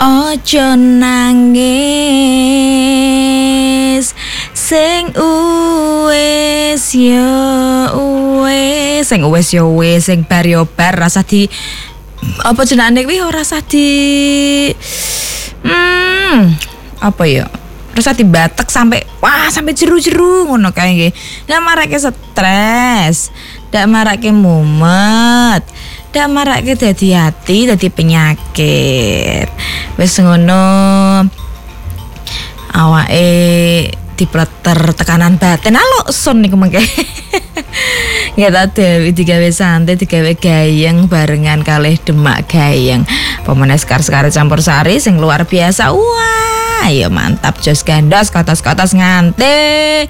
Ojo nangis sing uwes yo uwes sing uwes yo uwes sing bar yo bar rasa di apa jenenge kuwi? Ora rasa di hmm apa ya? Rasa di batek sampai wah sampai jeru-jeru ngono kae nggih. Ndak marake stres ndak marake mumet ndak marake dadi hati dadi penyakit wis ngono awake dipleter tekanan batin. Alo sun niku mengke. Nggak tak dewi digawe santai digawe gayeng barengan kalih demak gayeng. Pemenang sekar sekar campur sari sing luar biasa. Wah ya mantap jos gandos kotos kotos ngante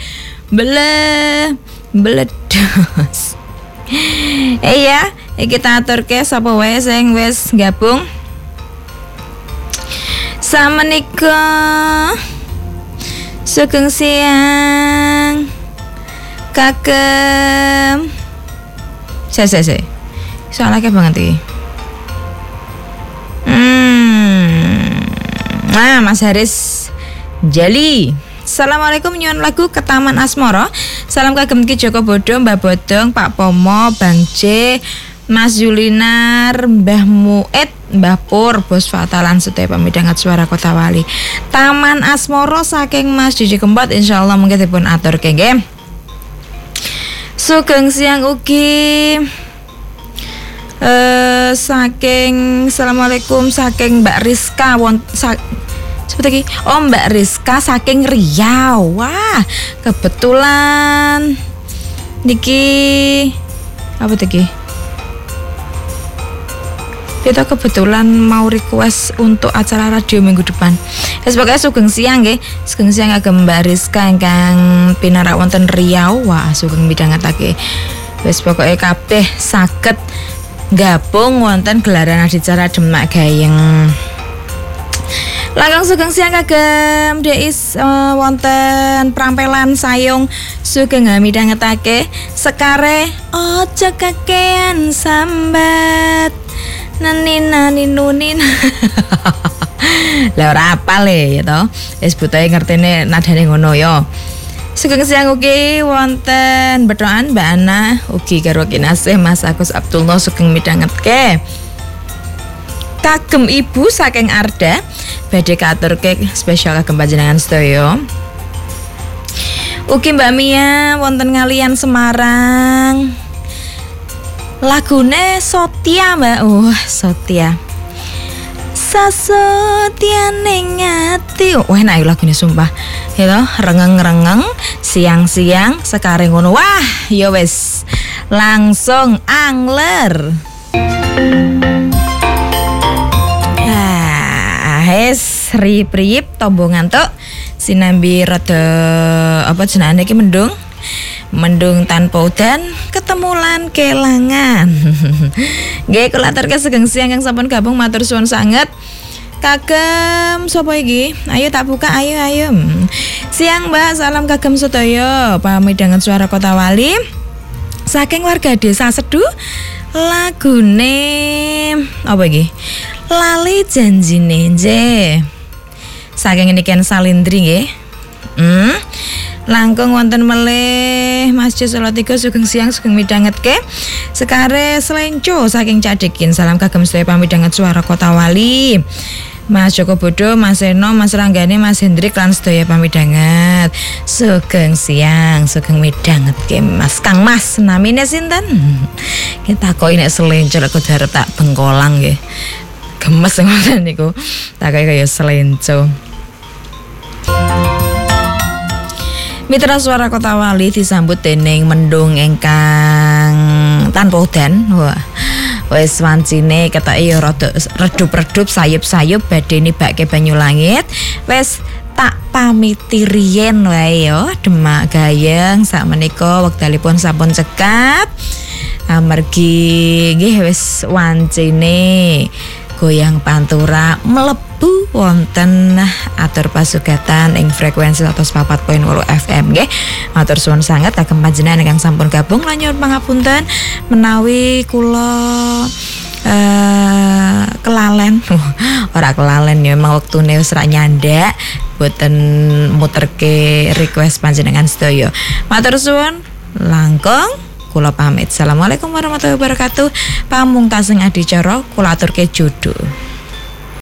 bele beledos eh ya kita atur ke sapa wae sing wis gabung nikah Sugeng siang. Kagem. Saya, saya, saya Soalnya banget ini Hmm. Nah, Mas Haris Jali. Assalamualaikum nyuwun lagu ke Taman Asmoro. Salam kagem Ki Joko Bodo, Mbak Bodong, Pak Pomo, Bang J, Mas Yulinar, Mbah Muet, Mbah Pur, Bos Fatalan Sedaya Pamidangat Suara Kota Wali. Taman Asmoro saking Mas Jiji Kempot insyaallah mungkin dipun atur kengge. Sugeng siang ugi eh saking Assalamualaikum saking Mbak Rizka won sa, seperti ini. Oh Mbak Rizka saking Riau. Wah, kebetulan niki apa tadi? Kita kebetulan mau request untuk acara radio minggu depan. Ya sebagai sugeng siang nggih. Sugeng siang agem Mbak Rizka ingkang pinarak wonten Riau. Wah, sugeng midhangetake. Wis pokoke kabeh saged gabung wonten gelaran acara Demak Gayeng. Langgang sugeng siang kagem Deis uh, wonten prampelan sayung sugeng midhangetake sekare ojo kakean sambat nani nani nunin lah ora apal ya to wis butuhe ngertine nadane ngono ya. Sugeng siang ugi wonten bedoan Mbak Ana ugi karo kinasih Mas Agus Abdullah sugeng midhangetke. Kagem ibu saking Arda badhe katurke spesial kagem panjenengan sedaya. Ugi Mbak Mia wonten ngalian Semarang lagune Sotia Mbak. Uh Sotia. Sasotia ning ati wah enak lagune sumpah. Ya toh rengeng-rengeng siang-siang sekarang ngono. Wah ya wis. Langsung angler. Ah hes rip-rip tombo ngantuk sinambi rada apa jenenge iki mendung mendung tanpa udan ketemulan kelangan. Nggih kula aturke sugeng siang yang sampun gabung matur suwun sanget. Kagem sapa iki? Ayo tak buka ayo ayo. Siang mbak salam kagem sedaya pamidangan suara kota wali. Saking warga desa sedu lagune apa iki? Lali janjine je saking ini kan salindri nggih. Hmm langkung wonten melih Masjid Salatiga sugeng siang sugeng midhangetke sekare selenco saking cadekin salam kagem sedaya pamidanget suara kota wali Mas Joko Bodo, Mas Eno, Mas Ranggane, Mas Hendrik lan sedaya pamidanget. Sugeng siang, sugeng midhanget ke Mas Kang Mas namine sinten? Kita kok nek selenco aku darep tak bengkolang nggih. Gemes ngoten niku. Tak kaya selenco. Mitra Suara Kota Wali disambut dening mendung ingkang tanpa udan. Wah. Wes wancine ya rada redup-redup sayup-sayup badhe nibake banyu langit. Wes tak pamiti riyen wae ya Demak Gayeng sak menika wektalipun sampun cekap. Amargi nggih wis wancine goyang pantura melebu wonten atur pasugatan ing frekuensi 104.8 FM nggih. Matur suwun sanget kagem panjenengan ingkang sampun gabung lan nyuwun pangapunten menawi kula eh kelalen. Ora kelalen ya memang wektune wis ra nyandak boten muterke request panjenengan sedaya. Matur suwun langkung kula pamit. Assalamualaikum warahmatullahi wabarakatuh. Pamungkasing adicara kula aturke judul.